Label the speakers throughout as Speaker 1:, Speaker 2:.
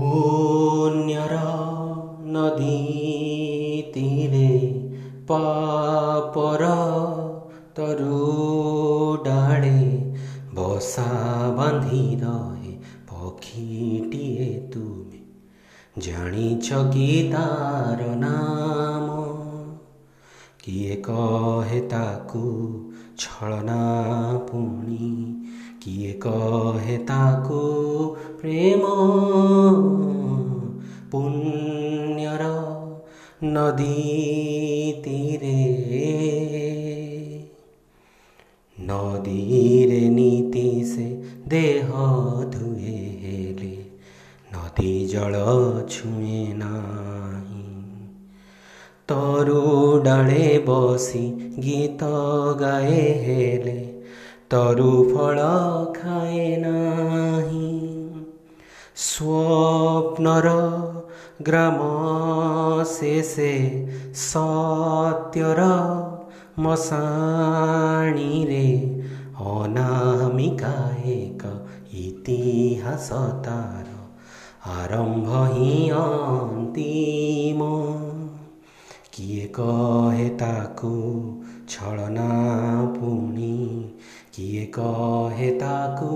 Speaker 1: पुण्यरा नदीतीरे पापर তরুডাড়ে বসা বাঁধি রহে পক্ষীটিয়ে তুমি জানিছ কি তার নাম কিয়ে কহে তাকু ছলনা পুণি কিয়ে কহে তাকু প্রেম নদী তীরে নদীর নীতি সে দেহ ধুয়ে হেলে নদী জল ছুঁয়ে নাই তরু ডালে বসি গীত গায়ে হেলে তরু ফল খায় নাহি र ग्राम शेषे सत्यर मसीले अनामिक इतिहास तार आरम्भ हिति କିଏ କହେ ତାକୁ ଛଳନା ପୁଣି କିଏ କହେ ତାକୁ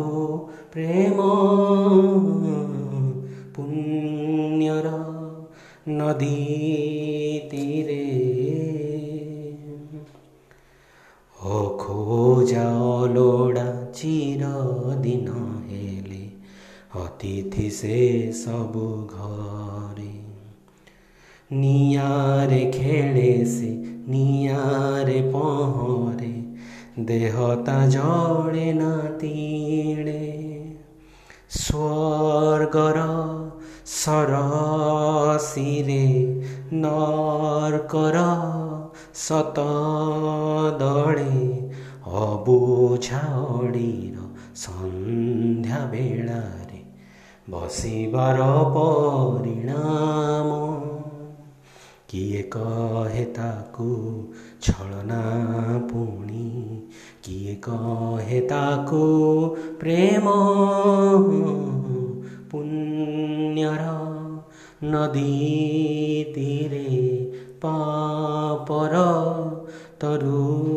Speaker 1: ପ୍ରେମ ପୁଣ୍ୟର ନଦୀ ତୀରେ ଓ ଖୋଜା ଲୋଡ଼ା ଚିରଦିନ ହେଲେ ଅତିଥି ସେ ସବୁ ଘର নিয়ারে খেলেছে নিয়ারে পহরে দেহতা জড়ে না তিড়ে স্বর্গর সরসিরে নরকর সত দড়ে অবুঝাড়ির সন্ধ্যা বেড়ারে বসিবার পরিণাম କିଏ କହେ ତାକୁ ଛଳନା ପୁଣି କିଏ କହେ ତାକୁ ପ୍ରେମ ପୁଣ୍ୟର ନଦୀ ତୀରେ ପାପର ତରୁ